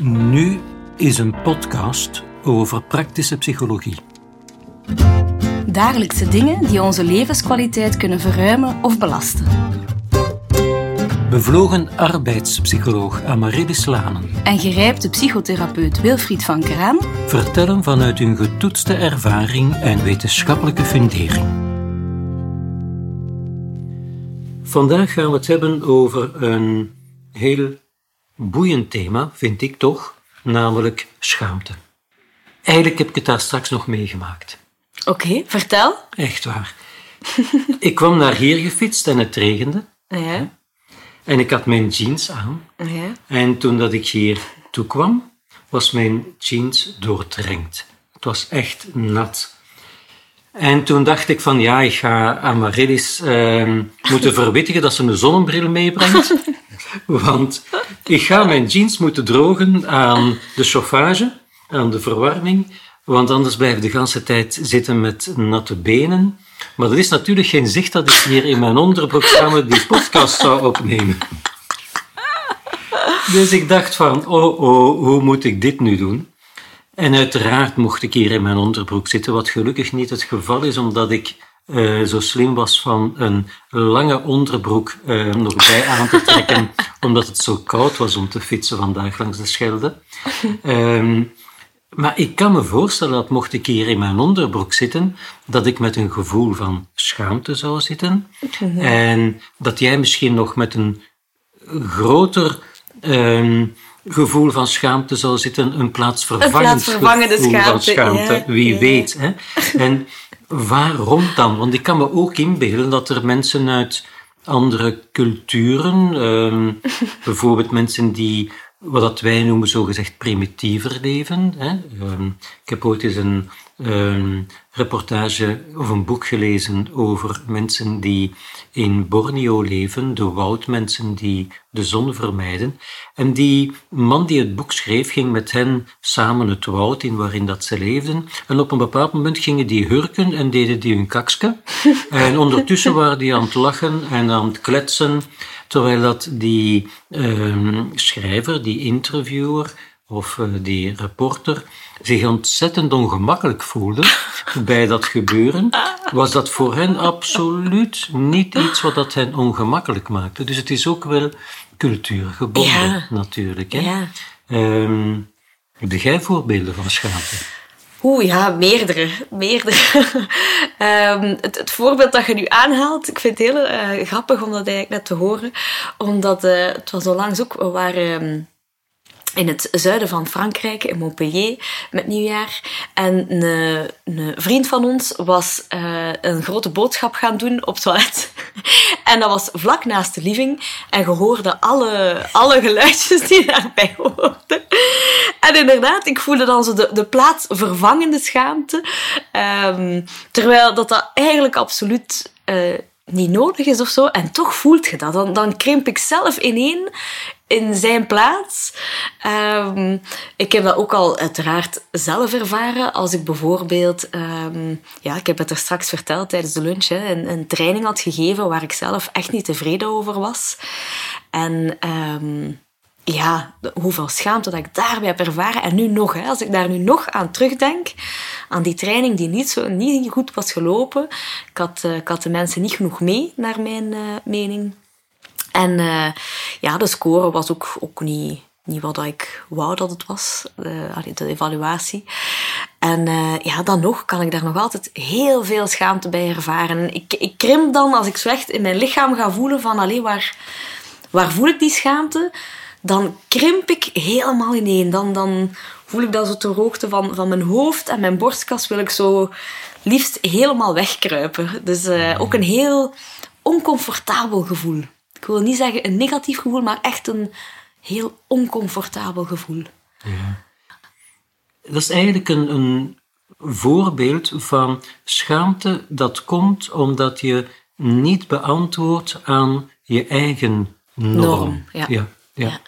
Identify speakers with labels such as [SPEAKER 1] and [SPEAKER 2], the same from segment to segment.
[SPEAKER 1] Nu is een podcast over praktische psychologie.
[SPEAKER 2] Dagelijkse dingen die onze levenskwaliteit kunnen verruimen of belasten.
[SPEAKER 1] Bevlogen arbeidspsycholoog Amaryllis Lanen
[SPEAKER 2] En gerijpte psychotherapeut Wilfried van Kraan
[SPEAKER 1] vertellen vanuit hun getoetste ervaring en wetenschappelijke fundering. Vandaag gaan we het hebben over een heel boeiend thema, vind ik toch, namelijk schaamte. Eigenlijk heb ik het daar straks nog meegemaakt.
[SPEAKER 2] Oké, vertel.
[SPEAKER 1] Echt waar. ik kwam naar hier gefietst en het regende.
[SPEAKER 2] Ja.
[SPEAKER 1] En ik had mijn jeans aan.
[SPEAKER 2] Ja.
[SPEAKER 1] En toen dat ik hier toe kwam, was mijn jeans doordrenkt. Het was echt nat. En toen dacht ik van ja, ik ga Amaryllis ehm moeten verwittigen dat ze een zonnebril meebrengt. Want ik ga mijn jeans moeten drogen aan de chauffage, aan de verwarming. Want anders blijf ik de ganse tijd zitten met natte benen. Maar er is natuurlijk geen zicht dat ik hier in mijn onderbroek samen die podcast zou opnemen. Dus ik dacht van, oh oh, hoe moet ik dit nu doen? En uiteraard mocht ik hier in mijn onderbroek zitten, wat gelukkig niet het geval is, omdat ik eh, zo slim was van een lange onderbroek eh, nog bij aan te trekken, omdat het zo koud was om te fietsen vandaag langs de Schelde. Ehm, maar ik kan me voorstellen dat mocht ik hier in mijn onderbroek zitten, dat ik met een gevoel van schaamte zou zitten. En dat jij misschien nog met een groter ehm, gevoel van schaamte zou zitten, een plaatsvervangend
[SPEAKER 2] plaatsvervangende
[SPEAKER 1] gevoel van
[SPEAKER 2] schaamte,
[SPEAKER 1] schaamte.
[SPEAKER 2] ja,
[SPEAKER 1] Wie
[SPEAKER 2] ja.
[SPEAKER 1] weet. Hè? En waarom dan? Want ik kan me ook inbeelden dat er mensen uit andere culturen, ehm, bijvoorbeeld mensen die wat dat wij noemen zogezegd primitiever leven. Hè? Ehm, ik heb ooit eens een ehm, reportage of een boek gelezen over mensen die in Borneo leven, de woudmensen die de zon vermijden. En die man die het boek schreef, ging met hen samen het woud in waarin dat ze leefden. En op een bepaald moment gingen die hurken en deden die hun kakske. En ondertussen waren die aan het lachen en aan het kletsen, terwijl dat die ehm, schrijver, die interviewer of eh, die reporter zich ontzettend ongemakkelijk voelde bij dat gebeuren, was dat voor hen absoluut niet iets wat dat hen ongemakkelijk maakte. Dus het is ook wel cultuurgebonden,
[SPEAKER 2] Ja.
[SPEAKER 1] natuurlijk. Hè?
[SPEAKER 2] Ja.
[SPEAKER 1] Ehm, heb jij voorbeelden van schaamte?
[SPEAKER 2] Oeh, ja, meerdere. meerdere. Ehm, het, het voorbeeld dat je nu aanhaalt, ik vind het heel eh, grappig om dat eigenlijk net te horen. Omdat eh, het was onlangs ook, we waren ehm, in het zuiden van Frankrijk, in Montpellier, met nieuwjaar. En een, een vriend van ons was eh, een grote boodschap gaan doen op toilet. En dat was vlak naast de living. En je hoorde alle, alle geluidjes die daarbij hoorden. En inderdaad, ik voelde dan zo de, de plaatsvervangende schaamte. Ehm, terwijl dat, dat eigenlijk absoluut eh, niet nodig is of zo. En toch voelt je dat. Dan, dan krimp ik zelf ineen in zijn plaats. Ehm, ik heb dat ook al uiteraard zelf ervaren. Als ik bijvoorbeeld, ehm, ja, ik heb het er straks verteld tijdens de lunch, hè, een, een training had gegeven waar ik zelf echt niet tevreden over was. En ehm, ja, hoeveel schaamte dat ik daarbij heb ervaren. En nu nog, hè, als ik daar nu nog aan terugdenk, aan die training die niet, zo, niet goed was gelopen. Ik had, eh, ik had de mensen niet genoeg mee, naar mijn eh, mening. En eh, ja, de score was ook, ook niet, niet wat ik wou dat het was, de, allee, de evaluatie. En eh, ja, dan nog kan ik daar nog altijd heel veel schaamte bij ervaren. En Ik, ik krimp dan als ik zo echt in mijn lichaam ga voelen van, allee, waar, waar voel ik die schaamte? Dan krimp ik helemaal ineen. Dan, dan voel ik dat zo ter hoogte van, van mijn hoofd en mijn borstkas wil ik zo liefst helemaal wegkruipen. Dus eh, ook een heel oncomfortabel gevoel. Ik wil niet zeggen een negatief gevoel, maar echt een heel oncomfortabel gevoel.
[SPEAKER 1] Dat is eigenlijk een, een voorbeeld van schaamte dat komt omdat je niet beantwoordt aan je eigen norm.
[SPEAKER 2] Norm, ja.
[SPEAKER 1] Ja, ja.
[SPEAKER 2] Ja.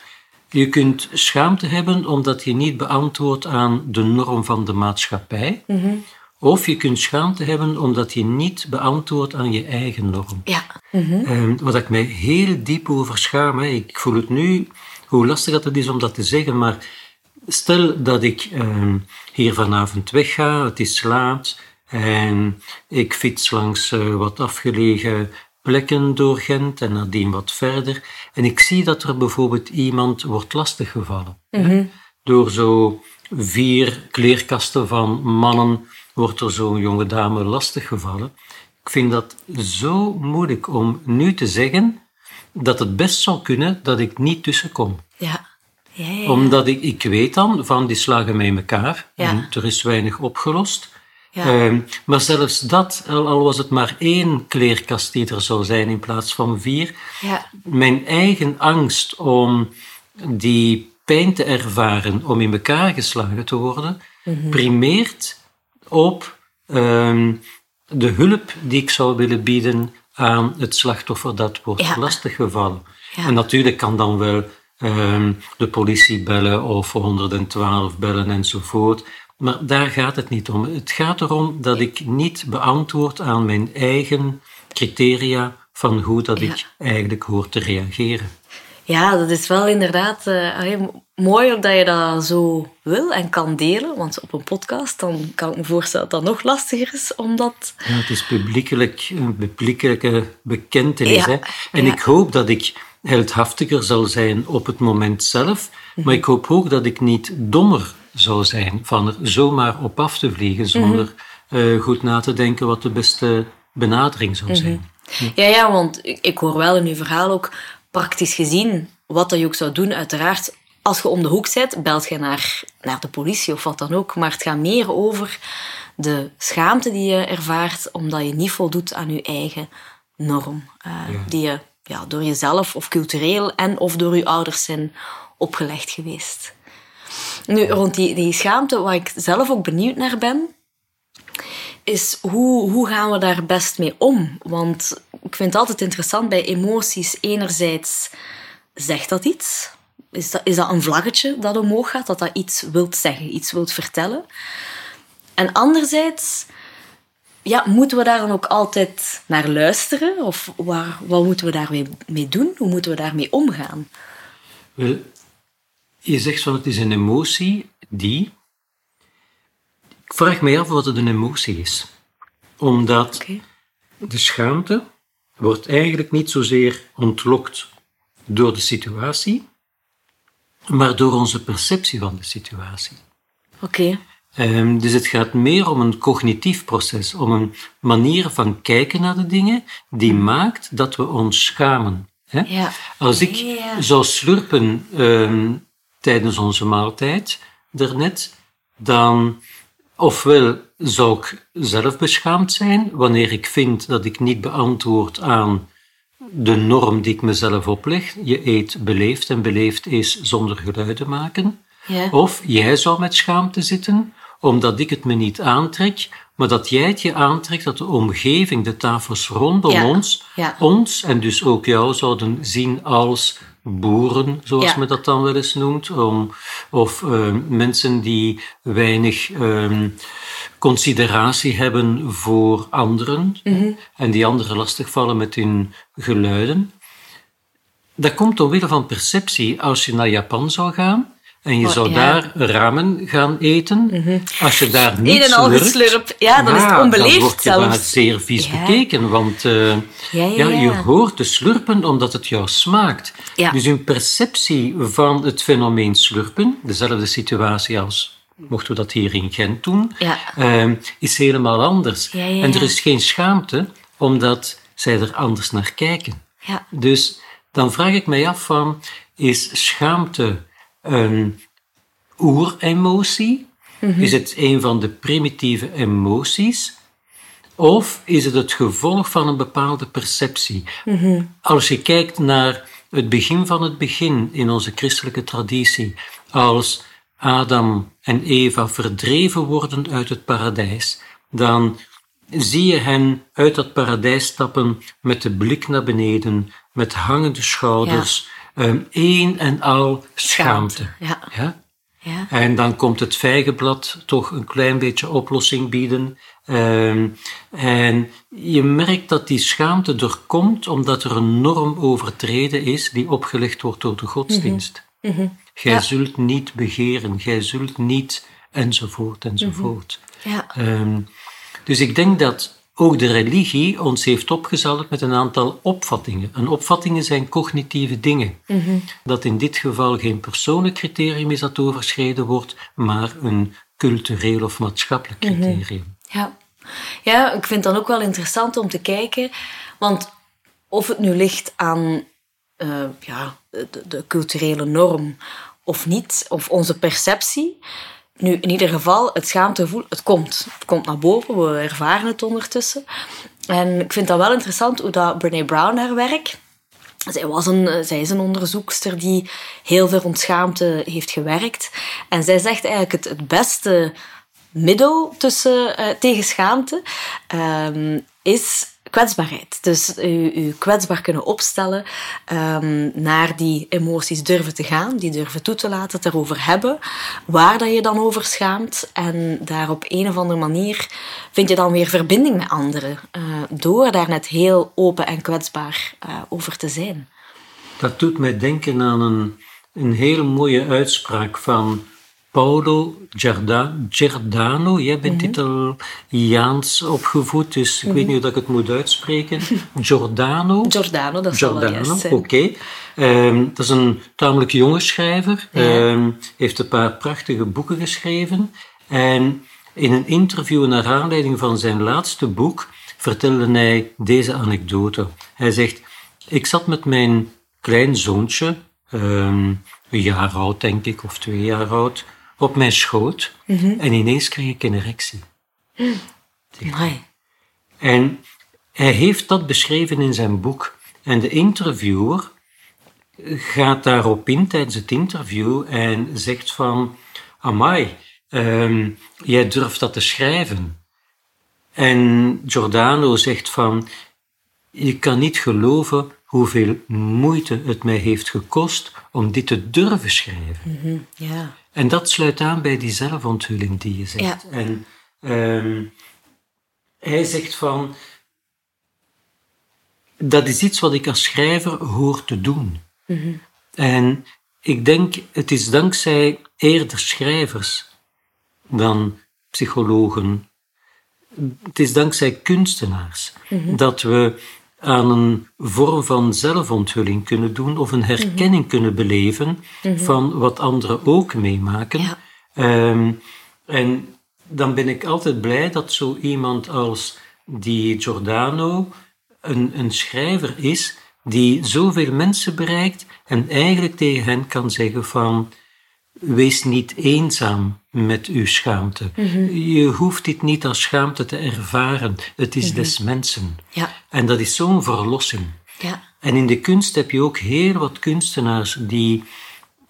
[SPEAKER 1] Je kunt schaamte hebben omdat je niet beantwoordt aan de norm van de maatschappij.
[SPEAKER 2] Mhm.
[SPEAKER 1] Of je kunt schaamte hebben omdat je niet beantwoordt aan je eigen norm.
[SPEAKER 2] Ja. Mhm.
[SPEAKER 1] Ehm, wat ik mij heel diep over schaam, hè. ik voel het nu, hoe lastig dat het is om dat te zeggen, maar stel dat ik ehm, hier vanavond wegga, het is laat en ik fiets langs eh, wat afgelegen plekken door Gent en nadien wat verder. En ik zie dat er bijvoorbeeld iemand wordt lastiggevallen. hè. Door zo vier kleerkasten van mannen wordt er zo'n jonge dame lastiggevallen. Ik vind dat zo moeilijk om nu te zeggen dat het best zou kunnen dat ik niet tussenkom.
[SPEAKER 2] Ja. Ja, ja, ja.
[SPEAKER 1] Omdat ik, ik weet dan van die slagen met elkaar en er is weinig opgelost.
[SPEAKER 2] Ja.
[SPEAKER 1] Ehm, maar zelfs dat, al, al was het maar één kleerkast die er zou zijn in plaats van vier,
[SPEAKER 2] Ja.
[SPEAKER 1] mijn eigen angst om die pijn te ervaren, om in elkaar geslagen te worden,
[SPEAKER 2] Mhm.
[SPEAKER 1] primeert op ehm, de hulp die ik zou willen bieden aan het slachtoffer dat wordt
[SPEAKER 2] Ja.
[SPEAKER 1] lastiggevallen.
[SPEAKER 2] Ja.
[SPEAKER 1] En natuurlijk kan dan wel ehm, de politie bellen of 112 bellen enzovoort. Maar daar gaat het niet om. Het gaat erom dat ik niet beantwoord aan mijn eigen criteria van hoe dat
[SPEAKER 2] Ja.
[SPEAKER 1] ik eigenlijk hoor te reageren.
[SPEAKER 2] Ja, dat is wel inderdaad eh, mooi dat je dat zo wil en kan delen. Want op een podcast dan kan ik me voorstellen dat dat nog lastiger is, omdat...
[SPEAKER 1] Ja, het is publiekelijk, een publiekelijke bekentenis.
[SPEAKER 2] Ja,
[SPEAKER 1] Hè? En
[SPEAKER 2] ja.
[SPEAKER 1] ik hoop dat ik heldhaftiger zal zijn op het moment zelf. Maar ik hoop ook dat ik niet dommer zou zijn van er zomaar op af te vliegen zonder eh, goed na te denken wat de beste benadering zou zijn.
[SPEAKER 2] Ja, ja, want ik, ik hoor wel in uw verhaal ook praktisch gezien wat dat je ook zou doen. Uiteraard, als je om de hoek zit, belt je naar, naar de politie of wat dan ook. Maar het gaat meer over de schaamte die je ervaart omdat je niet voldoet aan je eigen norm. eh, Die je ja, door jezelf of cultureel en of door je ouders zijn opgelegd geweest. Nu, rond die, die schaamte, waar ik zelf ook benieuwd naar ben, is hoe, hoe gaan we daar best mee om? Want ik vind het altijd interessant bij emoties. Enerzijds zegt dat iets. Is dat, is dat een vlaggetje dat omhoog gaat, dat dat iets wilt zeggen, iets wilt vertellen? En anderzijds, ja, moeten we daar dan ook altijd naar luisteren? Of waar, wat moeten we daarmee mee doen? Hoe moeten we daarmee omgaan?
[SPEAKER 1] Wel, je zegt van het is een emotie die. Ik vraag me af wat het een emotie is. Omdat de schaamte wordt eigenlijk niet zozeer ontlokt door de situatie, maar door onze perceptie van de situatie.
[SPEAKER 2] Oké.
[SPEAKER 1] Ehm, dus het gaat meer om een cognitief proces, om een manier van kijken naar de dingen die maakt dat we ons schamen. Hè?
[SPEAKER 2] Ja.
[SPEAKER 1] Als ik
[SPEAKER 2] Ja, ja.
[SPEAKER 1] zou slurpen ehm, tijdens onze maaltijd daarnet, dan ofwel zou ik zelf beschaamd zijn wanneer ik vind dat ik niet beantwoord aan de norm die ik mezelf opleg. Je eet beleefd en beleefd is zonder geluiden maken.
[SPEAKER 2] Ja.
[SPEAKER 1] Of jij zou met schaamte zitten, omdat ik het me niet aantrek, maar dat jij het je aantrekt, dat de omgeving, de tafels rondom
[SPEAKER 2] Ja,
[SPEAKER 1] ons,
[SPEAKER 2] ja.
[SPEAKER 1] ons en dus ook jou zouden zien als boeren, zoals
[SPEAKER 2] Ja.
[SPEAKER 1] men dat dan wel eens noemt, om, of eh, mensen die weinig ehm, consideratie hebben voor anderen
[SPEAKER 2] Mhm.
[SPEAKER 1] en die anderen lastigvallen met hun geluiden. Dat komt omwille van perceptie. Als je naar Japan zou gaan en je
[SPEAKER 2] Oh,
[SPEAKER 1] zou
[SPEAKER 2] ja.
[SPEAKER 1] daar ramen gaan eten, als je daar niet
[SPEAKER 2] Een en al geslurp. Ja, dan is het onbeleefd
[SPEAKER 1] dan word je daar
[SPEAKER 2] zelfs.
[SPEAKER 1] zeer vies
[SPEAKER 2] Ja.
[SPEAKER 1] bekeken, want eh,
[SPEAKER 2] Ja,
[SPEAKER 1] je hoort te slurpen omdat het jou smaakt. Dus een perceptie van het fenomeen slurpen, dezelfde situatie als mochten we dat hier in Gent doen, eh, is helemaal anders. En er is geen schaamte, omdat zij er anders naar kijken. Dus dan vraag ik mij af van, is schaamte een oeremotie?
[SPEAKER 2] Mhm.
[SPEAKER 1] Is het een van de primitieve emoties? Of is het het gevolg van een bepaalde perceptie?
[SPEAKER 2] Mhm.
[SPEAKER 1] Als je kijkt naar het begin van het begin in onze christelijke traditie, als Adam en Eva verdreven worden uit het paradijs, dan zie je hen uit dat paradijs stappen met de blik naar beneden, met hangende schouders, één en al schaamte.
[SPEAKER 2] Ja.
[SPEAKER 1] Ja?
[SPEAKER 2] Ja.
[SPEAKER 1] En dan komt het vijgenblad toch een klein beetje oplossing bieden. Ehm, en je merkt dat die schaamte er komt omdat er een norm overtreden is die opgelegd wordt door de godsdienst. Gij
[SPEAKER 2] Ja.
[SPEAKER 1] zult niet begeren, gij zult niet, enzovoort, enzovoort.
[SPEAKER 2] Ja.
[SPEAKER 1] Ehm, dus ik denk dat ook de religie ons heeft opgezadeld met een aantal opvattingen. En opvattingen zijn cognitieve dingen. Dat in dit geval geen persoonlijk criterium is dat overschreden wordt, maar een cultureel of maatschappelijk criterium.
[SPEAKER 2] Ja. ja, ik vind het dan ook wel interessant om te kijken. Want of het nu ligt aan eh, ja, de, de culturele norm of niet, of onze perceptie. Nu, in ieder geval, het schaamtegevoel, het komt. Komt naar boven, we ervaren het ondertussen. En ik vind dat wel interessant hoe dat Brene Brown haar werk... Zij, was een, zij is een onderzoekster die heel veel rond schaamte heeft gewerkt. En zij zegt eigenlijk het, het beste middel tussen, eh, tegen schaamte ehm, is kwetsbaarheid. Dus u, u kwetsbaar kunnen opstellen, ehm, naar die emoties durven te gaan, die durven toe te laten, het erover hebben, waar dat je dan over schaamt. En daar op een of andere manier vind je dan weer verbinding met anderen, eh, door daar net heel open en kwetsbaar eh, over te zijn.
[SPEAKER 1] Dat doet mij denken aan een, een hele mooie uitspraak van Paolo Giordano. Jij bent Italiaans opgevoed, dus ik weet niet hoe dat ik het moet uitspreken. Giordano.
[SPEAKER 2] Giordano, dat wel
[SPEAKER 1] Giordano, oké. Ehm, dat is een tamelijk jonge schrijver.
[SPEAKER 2] Ja.
[SPEAKER 1] Ehm, heeft een paar prachtige boeken geschreven. En in een interview naar aanleiding van zijn laatste boek vertelde hij deze anekdote. Hij zegt, ik zat met mijn klein zoontje, ehm, een jaar oud denk ik, of twee jaar oud, op mijn schoot. En ineens kreeg ik een erectie.
[SPEAKER 2] Amai.
[SPEAKER 1] En hij heeft dat beschreven in zijn boek. En de interviewer gaat daarop in tijdens het interview en zegt van... Amai, ehm, jij durft dat te schrijven. En Giordano zegt van... Je kan niet geloven hoeveel moeite het mij heeft gekost om dit te durven schrijven.
[SPEAKER 2] Ja.
[SPEAKER 1] En dat sluit aan bij die zelfonthulling die je zegt.
[SPEAKER 2] Ja.
[SPEAKER 1] En ehm, hij zegt van, dat is iets wat ik als schrijver hoor te doen. En ik denk, het is dankzij eerder schrijvers dan psychologen. Het is dankzij kunstenaars dat we aan een vorm van zelfonthulling kunnen doen of een herkenning kunnen beleven van wat anderen ook meemaken.
[SPEAKER 2] Ja.
[SPEAKER 1] Ehm, en dan ben ik altijd blij dat zo iemand als die Giordano een, een schrijver is die zoveel mensen bereikt en eigenlijk tegen hen kan zeggen van wees niet eenzaam met uw schaamte. Je hoeft dit niet als schaamte te ervaren. Het is des mensen.
[SPEAKER 2] Ja.
[SPEAKER 1] En dat is zo'n verlossing.
[SPEAKER 2] Ja.
[SPEAKER 1] En in de kunst heb je ook heel wat kunstenaars die,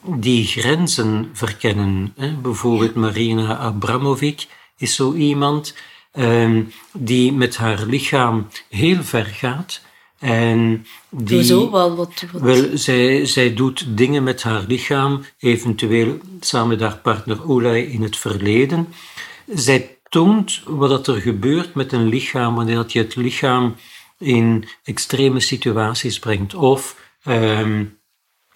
[SPEAKER 1] die grenzen verkennen. Hè? Bijvoorbeeld Marina Abramovic is zo iemand ehm, die met haar lichaam heel ver gaat. En die,
[SPEAKER 2] Hoezo? Wat, wat, wat?
[SPEAKER 1] wel, zij, zij doet dingen met haar lichaam, eventueel samen met haar partner Olay in het verleden. Zij toont wat er gebeurt met een lichaam wanneer dat je het lichaam in extreme situaties brengt. Of, ehm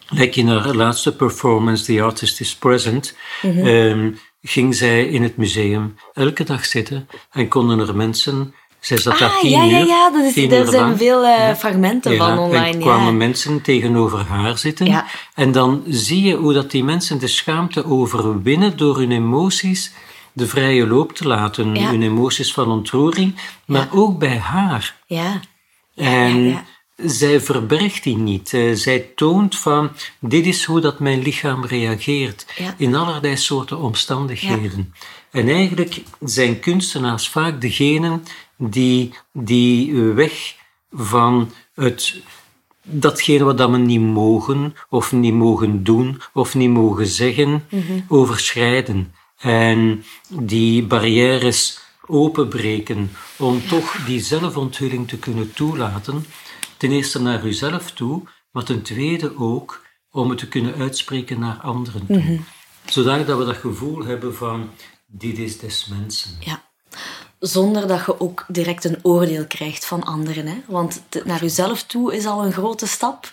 [SPEAKER 1] like in haar laatste performance, The Artist is Present, ehm, ging zij in het museum elke dag zitten en konden er mensen... Zat daar
[SPEAKER 2] Ah,
[SPEAKER 1] tien
[SPEAKER 2] ja, ja,
[SPEAKER 1] uur,
[SPEAKER 2] ja, dat is, daar zijn
[SPEAKER 1] lang.
[SPEAKER 2] veel eh, fragmenten
[SPEAKER 1] Ja,
[SPEAKER 2] van online.
[SPEAKER 1] En kwamen
[SPEAKER 2] ja.
[SPEAKER 1] mensen tegenover haar zitten.
[SPEAKER 2] Ja.
[SPEAKER 1] En dan zie je hoe dat die mensen de schaamte overwinnen door hun emoties de vrije loop te laten.
[SPEAKER 2] Ja.
[SPEAKER 1] Hun emoties van ontroering, maar ook bij haar.
[SPEAKER 2] Ja.
[SPEAKER 1] En
[SPEAKER 2] ja,
[SPEAKER 1] zij verbergt die niet. Eh, zij toont van, dit is hoe dat mijn lichaam reageert.
[SPEAKER 2] Ja.
[SPEAKER 1] In allerlei soorten omstandigheden. En eigenlijk zijn kunstenaars vaak degenen die die weg van het datgene wat dat we niet mogen, of niet mogen doen, of niet mogen zeggen, overschrijden. En die barrières openbreken om toch die zelfonthulling te kunnen toelaten. Ten eerste naar uzelf toe, maar ten tweede ook om het te kunnen uitspreken naar anderen toe. Zodat dat we dat gevoel hebben van, dit is des mensen.
[SPEAKER 2] Ja. Zonder dat je ook direct een oordeel krijgt van anderen. Hè? Want naar jezelf toe is al een grote stap.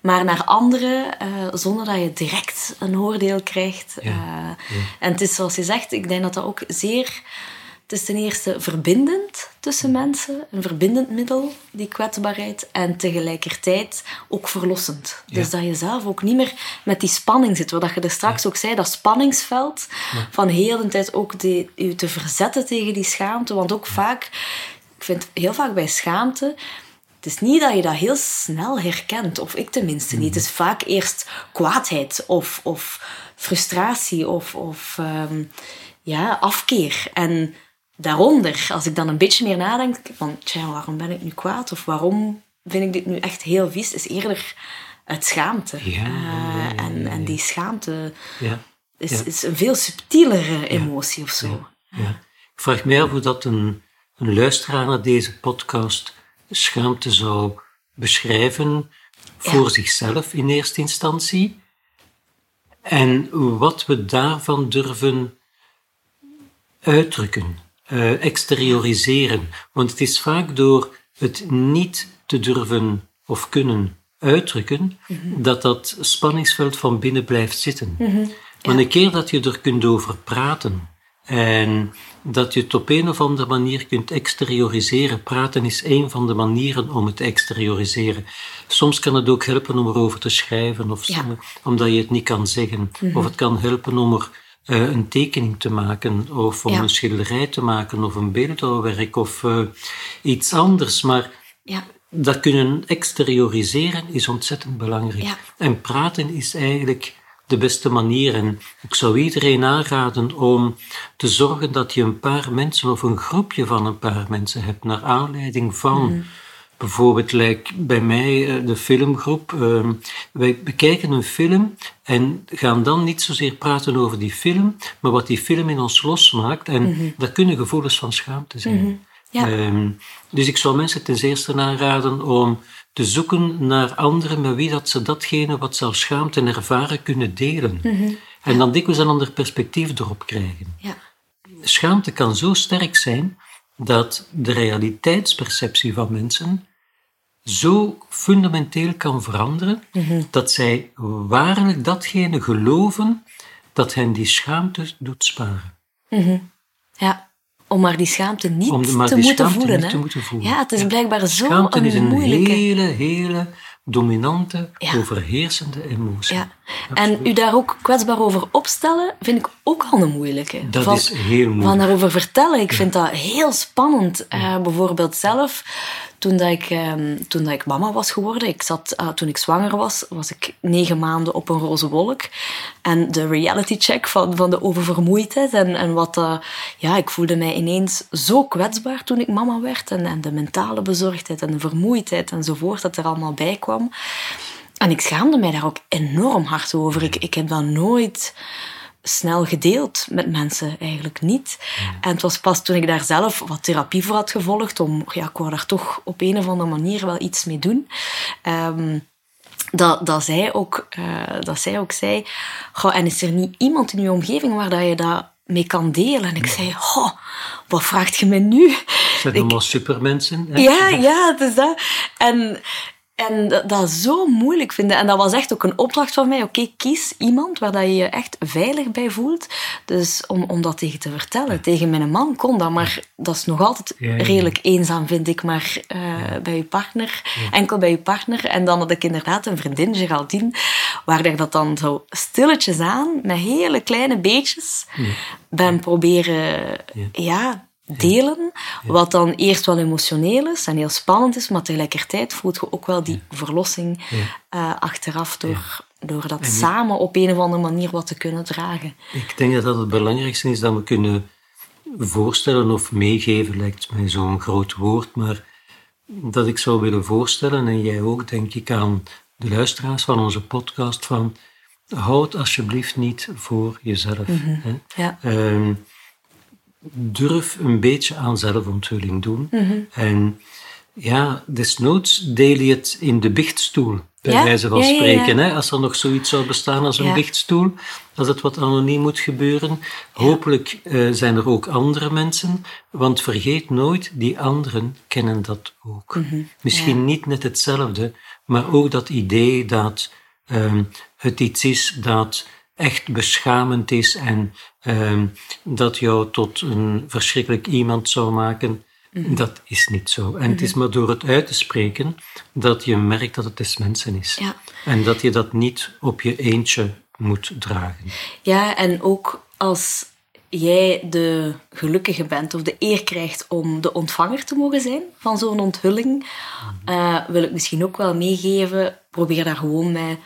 [SPEAKER 2] Maar naar anderen, uh, zonder dat je direct een oordeel krijgt. Uh, En het is zoals je zegt, ik denk dat dat ook zeer het is ten eerste verbindend tussen mensen, een verbindend middel, die kwetsbaarheid, en tegelijkertijd ook verlossend. Dus dat je zelf ook niet meer met die spanning zit, wat je er straks ook zei, dat spanningsveld, van heel de tijd ook die, je te verzetten tegen die schaamte. Want ook vaak, ik vind heel vaak bij schaamte, het is niet dat je dat heel snel herkent, of ik tenminste niet. Het is vaak eerst kwaadheid of, of frustratie of, of um, ja, afkeer. En daaronder, als ik dan een beetje meer nadenk van, tja, waarom ben ik nu kwaad? Of waarom vind ik dit nu echt heel vies? Is eerder uit schaamte.
[SPEAKER 1] Ja,
[SPEAKER 2] uh, en, en die schaamte is, is een veel subtielere emotie of zo.
[SPEAKER 1] Ja. Ik vraag me af hoe dat een, een luisteraar naar deze podcast schaamte zou beschrijven voor zichzelf in eerste instantie. En wat we daarvan durven uitdrukken uh, exterioriseren. Want het is vaak door het niet te durven of kunnen uitdrukken, mm-hmm. dat dat spanningsveld van binnen blijft zitten. Mm-hmm. Maar een keer dat je er kunt over praten en dat je het op een of andere manier kunt exterioriseren. Praten is een van de manieren om het te exterioriseren. Soms kan het ook helpen om erover te schrijven, of omdat je het niet kan zeggen. Mm-hmm. Of het kan helpen om er uh, een tekening te maken, of om een schilderij te maken, of een beeldhouwwerk, of uh, iets anders. Maar
[SPEAKER 2] ja.
[SPEAKER 1] dat kunnen exterioriseren is ontzettend belangrijk.
[SPEAKER 2] Ja.
[SPEAKER 1] En praten is eigenlijk de beste manier. En ik zou iedereen aanraden om te zorgen dat je een paar mensen of een groepje van een paar mensen hebt, naar aanleiding van. Mm Bijvoorbeeld like bij mij eh, de filmgroep. Uh, wij bekijken een film en gaan dan niet zozeer praten over die film, maar wat die film in ons losmaakt. En mm dat kunnen gevoelens van schaamte zijn.
[SPEAKER 2] Mhm. ja.
[SPEAKER 1] Ehm, dus ik zou mensen ten eerste aanraden om te zoeken naar anderen met wie dat ze datgene wat ze als schaamte ervaren kunnen delen.
[SPEAKER 2] Mhm.
[SPEAKER 1] En dan dikwijls een ander perspectief erop krijgen.
[SPEAKER 2] Ja.
[SPEAKER 1] Schaamte kan zo sterk zijn dat de realiteitsperceptie van mensen zo fundamenteel kan veranderen
[SPEAKER 2] mhm.
[SPEAKER 1] dat zij waarlijk datgene geloven dat hen die schaamte doet sparen.
[SPEAKER 2] Mhm. Ja, om maar die schaamte niet,
[SPEAKER 1] om maar
[SPEAKER 2] te,
[SPEAKER 1] die
[SPEAKER 2] moeten
[SPEAKER 1] schaamte
[SPEAKER 2] voelen,
[SPEAKER 1] niet te moeten voelen.
[SPEAKER 2] Ja, het is blijkbaar zo
[SPEAKER 1] Schaamte
[SPEAKER 2] een
[SPEAKER 1] is een
[SPEAKER 2] moeilijke...
[SPEAKER 1] hele, hele dominante,
[SPEAKER 2] Ja.
[SPEAKER 1] overheersende emotie.
[SPEAKER 2] Ja. En u daar ook kwetsbaar over opstellen, vind ik ook al een moeilijke.
[SPEAKER 1] Dat
[SPEAKER 2] van,
[SPEAKER 1] is heel moeilijk.
[SPEAKER 2] Van daarover vertellen, ik vind dat heel spannend. Eh, bijvoorbeeld zelf, toen, dat ik, ehm, toen dat ik mama was geworden, ik zat, eh, toen ik zwanger was, was ik negen maanden op een roze wolk. En de reality check van, van de oververmoeidheid en, en wat... eh, ja, ik voelde mij ineens zo kwetsbaar toen ik mama werd. En, en de mentale bezorgdheid en de vermoeidheid enzovoort, dat er allemaal bij kwam. En ik schaamde mij daar ook enorm hard over. Ik, ik heb dat nooit snel gedeeld met mensen, eigenlijk niet. En het was pas toen ik daar zelf wat therapie voor had gevolgd, om, ja, ik wou daar toch op een of andere manier wel iets mee doen. Ehm, dat, dat, zij ook, eh, dat zij ook zei, goh, en is er niet iemand in je omgeving waar dat je dat mee kan delen? En ik zei, goh, wat vraagt je me nu?
[SPEAKER 1] zijn allemaal supermensen. hè?
[SPEAKER 2] ja, ja, het is dat. En, en dat, dat zo moeilijk vinden. En dat was echt ook een opdracht van mij. Oké, kies iemand waar dat je je echt veilig bij voelt. Dus om, om dat tegen te vertellen. Tegen mijn man kon dat, maar dat is nog altijd
[SPEAKER 1] Ja, ja, ja.
[SPEAKER 2] redelijk eenzaam, vind ik. Maar eh, bij je partner, enkel bij je partner. En dan had ik inderdaad een vriendin, Geraldine, waar ik dat dan zo stilletjes aan, met hele kleine beetjes, ben proberen ja. Delen. Wat dan eerst wel emotioneel is en heel spannend is, maar tegelijkertijd voelt je ook wel die verlossing eh, achteraf door, door dat samen op een of andere manier wat te kunnen dragen.
[SPEAKER 1] Ik denk dat dat het belangrijkste is dat we kunnen voorstellen of meegeven, lijkt mij zo'n groot woord, maar dat ik zou willen voorstellen, en jij ook, denk ik, aan de luisteraars van onze podcast, van houd alsjeblieft niet voor jezelf. hè.
[SPEAKER 2] Ja.
[SPEAKER 1] Ehm, durf een beetje aan zelfontwilling doen. En ja, desnoods deel je het in de biechtstoel. bij
[SPEAKER 2] Ja?
[SPEAKER 1] wijze van
[SPEAKER 2] Ja, ja, ja.
[SPEAKER 1] spreken. Hè? Als er nog zoiets zou bestaan als een
[SPEAKER 2] Ja.
[SPEAKER 1] lichtstoel, als het wat anoniem moet gebeuren. Hopelijk eh, zijn er ook andere mensen, want vergeet nooit, die anderen kennen dat ook. Misschien niet net hetzelfde, maar ook dat idee dat ehm, het iets is dat echt beschamend is en ehm, dat jou tot een verschrikkelijk iemand zou maken. Dat is niet zo. En het is maar door het uit te spreken dat je merkt dat het des mensen is.
[SPEAKER 2] Ja.
[SPEAKER 1] En dat je dat niet op je eentje moet dragen.
[SPEAKER 2] Ja, en ook als jij de gelukkige bent of de eer krijgt om de ontvanger te mogen zijn van zo'n onthulling, eh, wil ik misschien ook wel meegeven, probeer daar gewoon met,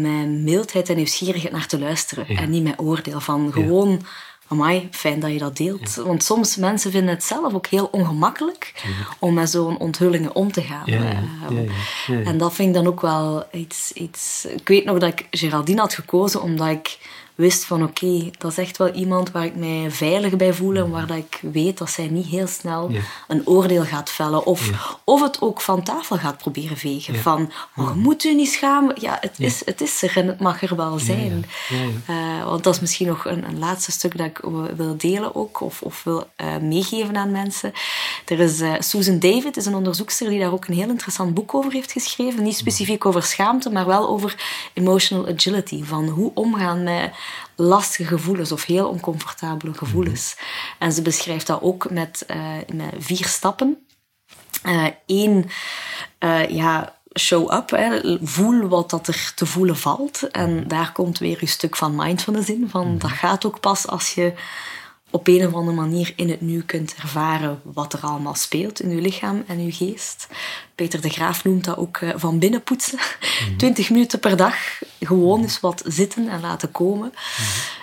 [SPEAKER 2] met mildheid en nieuwsgierigheid naar te luisteren.
[SPEAKER 1] Ja.
[SPEAKER 2] En niet met oordeel van gewoon, amai, fijn dat je dat deelt. Want soms mensen vinden het zelf ook heel ongemakkelijk om met zo'n onthullingen om te gaan.
[SPEAKER 1] Ja, ja,
[SPEAKER 2] Eh,
[SPEAKER 1] ja, ja, ja, ja.
[SPEAKER 2] En dat vind ik dan ook wel iets, iets... Ik weet nog dat ik Geraldine had gekozen omdat ik wist van oké, dat is echt wel iemand waar ik mij veilig bij voel en waar dat ik weet dat zij niet heel snel
[SPEAKER 1] Ja.
[SPEAKER 2] een oordeel gaat vellen of,
[SPEAKER 1] Ja.
[SPEAKER 2] of het ook van tafel gaat proberen vegen.
[SPEAKER 1] Ja.
[SPEAKER 2] Van, oh, moet u niet schamen. Ja, het, Is, het is er en het mag er wel zijn. Eh, want dat is misschien nog een, een laatste stuk dat ik wil delen ook, of, of wil eh, meegeven aan mensen. Er is eh, Susan David, is een onderzoekster die daar ook een heel interessant boek over heeft geschreven. Niet specifiek over schaamte, maar wel over emotional agility. Van hoe omgaan met lastige gevoelens of heel oncomfortabele gevoelens. En ze beschrijft dat ook met, eh, met vier stappen. Eén, ja, show up. Hè. Voel wat dat er te voelen valt. En daar komt weer een stuk van mindfulness in. Van, dat gaat ook pas als je op een of andere manier in het nu kunt ervaren wat er allemaal speelt in je lichaam en je geest. Peter de Graaf noemt dat ook eh, van binnen poetsen. 20 minuten per dag gewoon eens wat zitten en laten komen.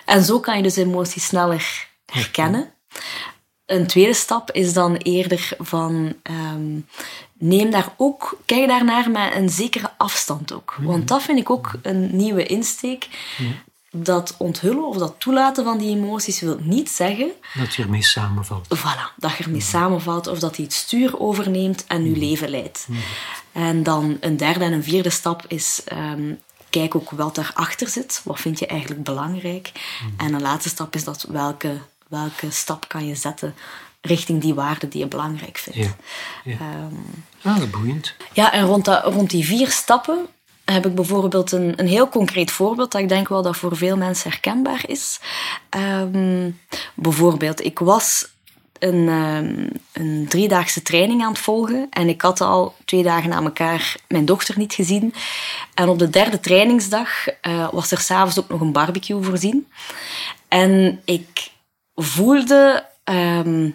[SPEAKER 2] En zo kan je dus emoties sneller herkennen. Een tweede stap is dan eerder van ehm, neem daar ook, kijk daarnaar met een zekere afstand ook. Want dat vind ik ook een nieuwe insteek. Dat onthullen of dat toelaten van die emoties wil niet zeggen
[SPEAKER 1] Dat je ermee samenvalt.
[SPEAKER 2] voilà, dat je ermee samenvalt of dat hij het stuur overneemt en je leven leidt. En dan een derde en een vierde stap is ehm, kijk ook wat daarachter zit. Wat vind je eigenlijk belangrijk? En een laatste stap is dat welke, welke stap kan je zetten richting die waarde die je belangrijk vindt.
[SPEAKER 1] Ja. ja. Ah, dat is boeiend.
[SPEAKER 2] ja, en rond, dat, rond die vier stappen heb ik bijvoorbeeld een, een heel concreet voorbeeld dat ik denk wel dat voor veel mensen herkenbaar is. Ehm, bijvoorbeeld, ik was een, ehm, een driedaagse training aan het volgen en ik had al twee dagen na elkaar mijn dochter niet gezien. En op de derde trainingsdag eh, was er s'avonds ook nog een barbecue voorzien. En ik voelde ehm,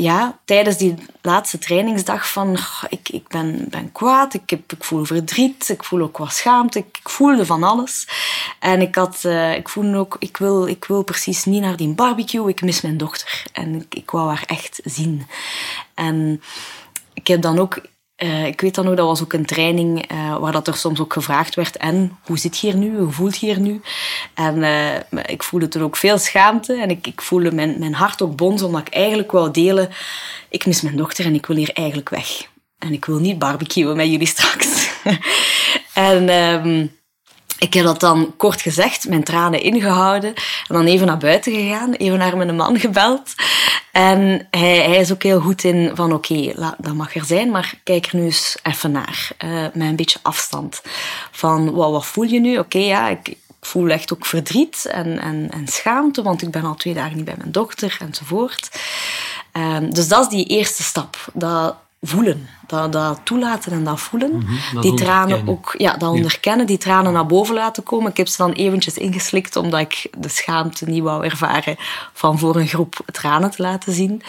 [SPEAKER 2] ja, tijdens die laatste trainingsdag van "Goh, ik, ik ben, ben kwaad, ik, heb, ik voel verdriet, ik voel ook wat schaamte, ik, ik voelde van alles. En ik, had, eh, ik voelde ook, ik wil, ik wil precies niet naar die barbecue, ik mis mijn dochter. En ik, ik wou haar echt zien. En ik heb dan ook, eh, ik weet dan ook, dat was ook een training eh, waar dat er soms ook gevraagd werd. En hoe zit je hier nu? Hoe voelt je hier nu? En eh, ik voelde toen ook veel schaamte en ik, ik voelde mijn, mijn hart ook bonzen, omdat ik eigenlijk wou delen. Ik mis mijn dochter en ik wil hier eigenlijk weg. En ik wil niet barbecuen met jullie straks. en ehm, ik heb dat dan kort gezegd, mijn tranen ingehouden. En dan even naar buiten gegaan, even naar mijn man gebeld. En hij, hij is ook heel goed in van oké, dat mag er zijn, maar kijk er nu eens even naar. eh, met een beetje afstand. Van wat, wat voel je nu? Oké, ja, ik, ik voel echt ook verdriet en, en, en schaamte, want ik ben al twee dagen niet bij mijn dochter enzovoort. Ehm, dus dat is die eerste stap. Dat voelen. Dat, dat toelaten en dat voelen.
[SPEAKER 1] dat
[SPEAKER 2] die tranen ook, ja, dat onderkennen, die tranen naar boven laten komen. Ik heb ze dan eventjes ingeslikt, omdat ik de schaamte niet wou ervaren van voor een groep tranen te laten zien.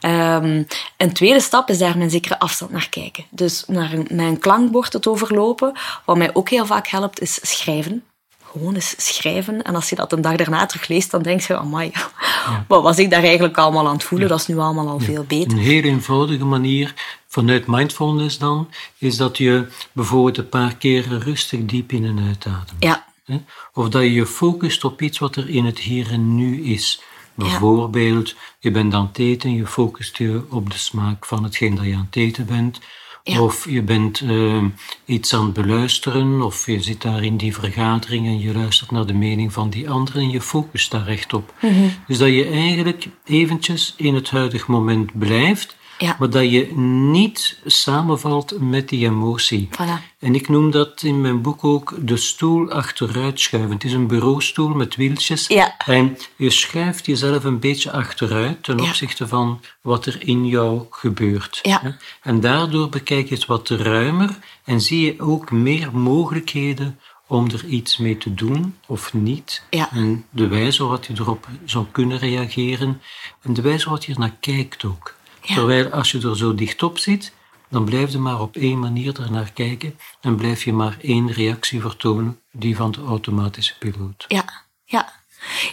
[SPEAKER 2] Ehm, een tweede stap is daar met een zekere afstand naar kijken. Dus naar een, een klankbord het overlopen. Wat mij ook heel vaak helpt, is schrijven. Gewoon eens schrijven. En als je dat een dag daarna terugleest, dan denk je, amai, wat was ik daar eigenlijk allemaal aan het voelen? Dat is nu allemaal al veel beter.
[SPEAKER 1] Een heel eenvoudige manier vanuit mindfulness dan, is dat je bijvoorbeeld een paar keer rustig diep in en uitademt.
[SPEAKER 2] Ja,
[SPEAKER 1] Hè? Of dat je je focust op iets wat er in het hier en nu is. Bijvoorbeeld, je bent aan het eten, je focust je op de smaak van hetgeen dat je aan het eten bent.
[SPEAKER 2] Ja.
[SPEAKER 1] Of je bent eh, iets aan het beluisteren, of je zit daar in die vergadering en je luistert naar de mening van die anderen en je focust daar recht op.
[SPEAKER 2] Mhm.
[SPEAKER 1] Dus dat je eigenlijk eventjes in het huidig moment blijft,
[SPEAKER 2] Ja.
[SPEAKER 1] maar dat je niet samenvalt met die emotie.
[SPEAKER 2] Voilà.
[SPEAKER 1] En ik noem dat in mijn boek ook de stoel achteruit schuiven. Het is een bureaustoel met wieltjes.
[SPEAKER 2] Ja.
[SPEAKER 1] En je schuift jezelf een beetje achteruit ten
[SPEAKER 2] Ja.
[SPEAKER 1] opzichte van wat er in jou gebeurt.
[SPEAKER 2] Ja.
[SPEAKER 1] En daardoor bekijk je het wat ruimer en zie je ook meer mogelijkheden om er iets mee te doen of niet.
[SPEAKER 2] Ja.
[SPEAKER 1] En de wijze waarop je erop zou kunnen reageren en de wijze waarop je er naar kijkt ook.
[SPEAKER 2] Ja.
[SPEAKER 1] Terwijl als je er zo dicht op zit, dan blijf je maar op één manier er naar kijken en blijf je maar één reactie vertonen, die van de automatische piloot.
[SPEAKER 2] Ja, ja.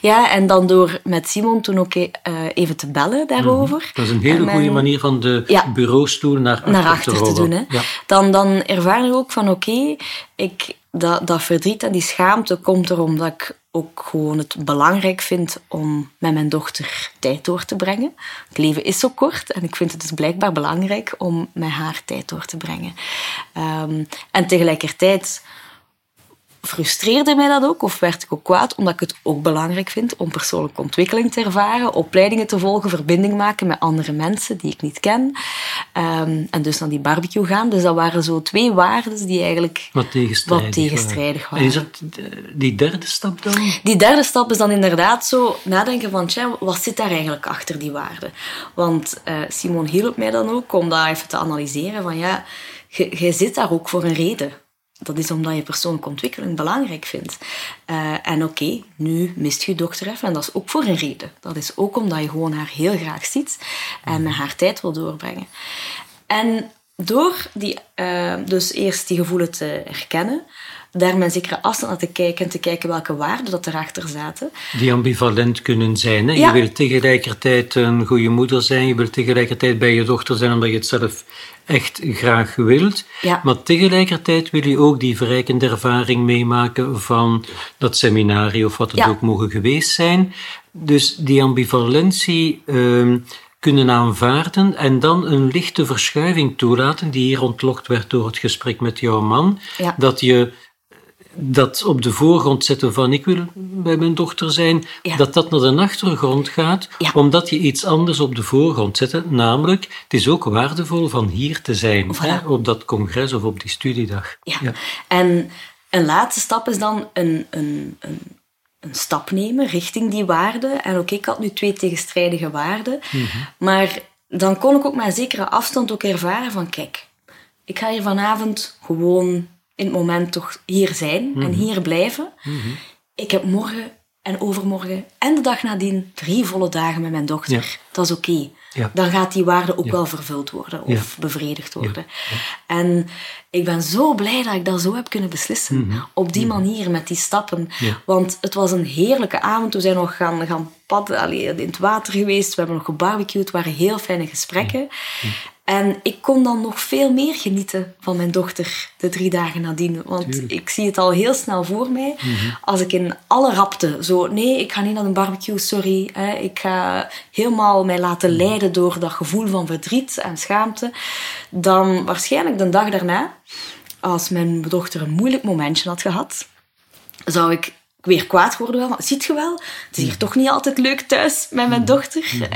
[SPEAKER 2] Ja, en dan door met Simon toen ook eh, even te bellen daarover.
[SPEAKER 1] Dat is een hele
[SPEAKER 2] En
[SPEAKER 1] goede manier van de
[SPEAKER 2] Ja.
[SPEAKER 1] bureaustoel naar achter,
[SPEAKER 2] naar achter te doen. Hè.
[SPEAKER 1] Ja.
[SPEAKER 2] Dan, dan ervaar je ook van oké, ik dat, dat verdriet en die schaamte komt er omdat ik ook gewoon het belangrijk vind om met mijn dochter tijd door te brengen. Het leven is zo kort en ik vind het dus blijkbaar belangrijk om met haar tijd door te brengen. Ehm, en tegelijkertijd frustreerde mij dat ook, of werd ik ook kwaad, omdat ik het ook belangrijk vind om persoonlijke ontwikkeling te ervaren, opleidingen te volgen, verbinding maken met andere mensen die ik niet ken. Ehm, en dus naar die barbecue gaan. Dus dat waren zo twee waarden die eigenlijk
[SPEAKER 1] Wat tegenstrijdig,
[SPEAKER 2] Wat tegenstrijdig
[SPEAKER 1] En is
[SPEAKER 2] waren.
[SPEAKER 1] dat eh, die derde stap dan?
[SPEAKER 2] Die derde stap is dan inderdaad zo nadenken van, tja, wat zit daar eigenlijk achter die waarden? Want eh, Simon hielp mij dan ook om dat even te analyseren van, ja, jij zit daar ook voor een reden. Dat is omdat je persoonlijke ontwikkeling belangrijk vindt. Eh, en oké, nu mist je dochter even en dat is ook voor een reden. Dat is ook omdat je gewoon haar heel graag ziet en met haar tijd wil doorbrengen. En door die, eh, dus eerst die gevoelens te herkennen, daar met zekere afstand naar te kijken en te kijken welke waarden dat erachter zaten.
[SPEAKER 1] Die ambivalent kunnen zijn. Hè?
[SPEAKER 2] Ja.
[SPEAKER 1] Je wil tegelijkertijd een goede moeder zijn, je wil tegelijkertijd bij je dochter zijn omdat je het zelf echt graag wilt.
[SPEAKER 2] Ja.
[SPEAKER 1] Maar tegelijkertijd wil je ook die verrijkende ervaring meemaken van dat seminarie of wat het
[SPEAKER 2] Ja.
[SPEAKER 1] ook mogen geweest zijn. Dus die ambivalentie ehm, kunnen aanvaarden en dan een lichte verschuiving toelaten, die hier ontlokt werd door het gesprek met jouw man.
[SPEAKER 2] Ja.
[SPEAKER 1] Dat je dat op de voorgrond zetten van ik wil bij mijn dochter zijn,
[SPEAKER 2] Ja.
[SPEAKER 1] dat dat naar de achtergrond gaat,
[SPEAKER 2] Ja.
[SPEAKER 1] omdat je iets anders op de voorgrond zet. Namelijk, het is ook waardevol van hier te zijn, hè, op dat congres of op die studiedag.
[SPEAKER 2] Ja. En een laatste stap is dan een, een, een, een stap nemen richting die waarden. En oké, ik had nu twee tegenstrijdige waarden. Maar dan kon ik ook met een zekere afstand ook ervaren van... Kijk, ik ga hier vanavond gewoon in het moment toch hier zijn en hier blijven. Ik heb morgen en overmorgen en de dag nadien drie volle dagen met mijn dochter.
[SPEAKER 1] Ja.
[SPEAKER 2] Dat is oké.
[SPEAKER 1] Ja.
[SPEAKER 2] Dan gaat die waarde ook wel vervuld worden of bevredigd worden. En ik ben zo blij dat ik dat zo heb kunnen beslissen. Op die manier, met die stappen.
[SPEAKER 1] Mhm.
[SPEAKER 2] Want het was een heerlijke avond. We zijn nog gaan, gaan padden, allee, in het water geweest. We hebben nog gebarbecued. Het waren heel fijne gesprekken. En ik kon dan nog veel meer genieten van mijn dochter de drie dagen nadien. Want
[SPEAKER 1] Tuurlijk.
[SPEAKER 2] ik zie het al heel snel voor mij. Als ik in alle rapte zo... Nee, ik ga niet naar een barbecue, sorry. Hè, ik ga helemaal mij laten leiden door dat gevoel van verdriet en schaamte. Dan waarschijnlijk de dag daarna, als mijn dochter een moeilijk momentje had gehad, zou ik weer kwaad worden. Wel. Ziet je wel, het is hier toch niet altijd leuk thuis met mijn dochter.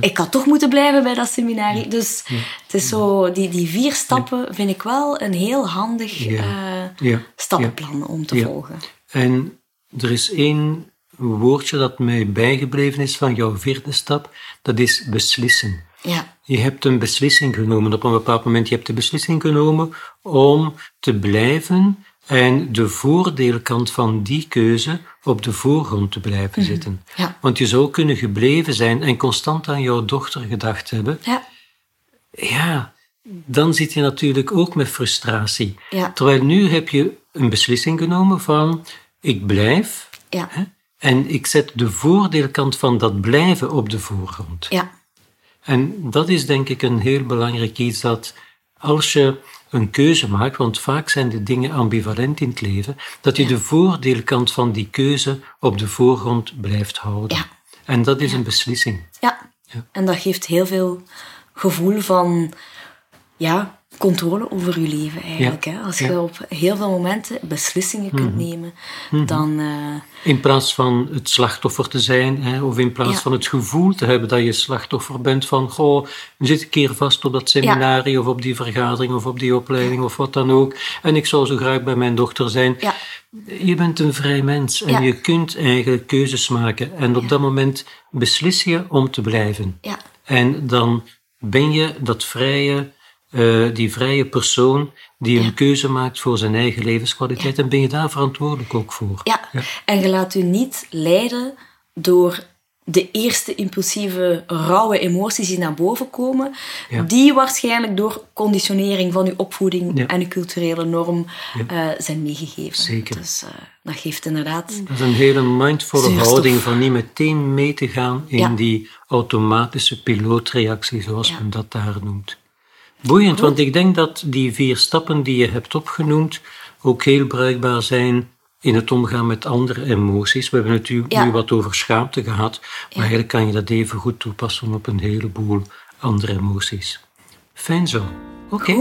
[SPEAKER 2] Ik had toch moeten blijven bij dat seminarie. Dus het is zo, die, die vier stappen vind ik wel een heel handig eh, stappenplan om te volgen.
[SPEAKER 1] En er is één woordje dat mij bijgebleven is van jouw vierde stap, dat is beslissen.
[SPEAKER 2] Ja,
[SPEAKER 1] Je hebt een beslissing genomen. Op een bepaald moment. Je hebt de beslissing genomen om te blijven en de voordeelkant van die keuze op de voorgrond te blijven zitten.
[SPEAKER 2] Ja.
[SPEAKER 1] Want je zou kunnen gebleven zijn en constant aan jouw dochter gedacht hebben.
[SPEAKER 2] ja,
[SPEAKER 1] Ja, dan zit je natuurlijk ook met frustratie.
[SPEAKER 2] Ja.
[SPEAKER 1] Terwijl nu heb je een beslissing genomen van ik blijf
[SPEAKER 2] ja,
[SPEAKER 1] hè, en ik zet de voordeelkant van dat blijven op de voorgrond.
[SPEAKER 2] ja,
[SPEAKER 1] En dat is denk ik een heel belangrijk iets dat als je een keuze maakt, want vaak zijn de dingen ambivalent in het leven, dat je de voordeelkant van die keuze op de voorgrond blijft houden.
[SPEAKER 2] Ja.
[SPEAKER 1] En dat is een beslissing.
[SPEAKER 2] ja. En dat geeft heel veel gevoel van ja, controle over je leven eigenlijk.
[SPEAKER 1] Ja,
[SPEAKER 2] Hè? Als
[SPEAKER 1] ja.
[SPEAKER 2] je op heel veel momenten beslissingen kunt nemen, dan... eh,
[SPEAKER 1] In plaats van het slachtoffer te zijn, hè, of in plaats
[SPEAKER 2] Ja.
[SPEAKER 1] van het gevoel te hebben dat je slachtoffer bent van, goh, nu zit ik hier vast op dat seminarie, of op die vergadering, of op die opleiding, of wat dan ook. En ik zou zo graag bij mijn dochter zijn.
[SPEAKER 2] ja,
[SPEAKER 1] Je bent een vrij mens en je kunt eigenlijk keuzes maken. En op dat moment beslis je om te blijven.
[SPEAKER 2] ja,
[SPEAKER 1] En dan ben je dat vrije, eh, die vrije persoon die een keuze maakt voor zijn eigen levenskwaliteit. En ben je daar verantwoordelijk ook voor.
[SPEAKER 2] ja. En je laat u niet leiden door de eerste impulsieve, rauwe emoties die naar boven komen, die waarschijnlijk door conditionering van uw opvoeding en uw culturele norm eh, zijn meegegeven.
[SPEAKER 1] Zeker.
[SPEAKER 2] Dus eh, dat geeft inderdaad...
[SPEAKER 1] Dat is een hele mindvolle
[SPEAKER 2] Zuurstof.
[SPEAKER 1] houding van niet meteen mee te gaan in die automatische pilootreactie, zoals men dat daar noemt. Boeiend, want ik denk dat die vier stappen die je hebt opgenoemd ook heel bruikbaar zijn in het omgaan met andere emoties. We hebben het nu,
[SPEAKER 2] Ja.
[SPEAKER 1] nu wat over schaamte gehad, maar eigenlijk kan je dat even goed toepassen op een heleboel andere emoties. Fijn zo. Oké.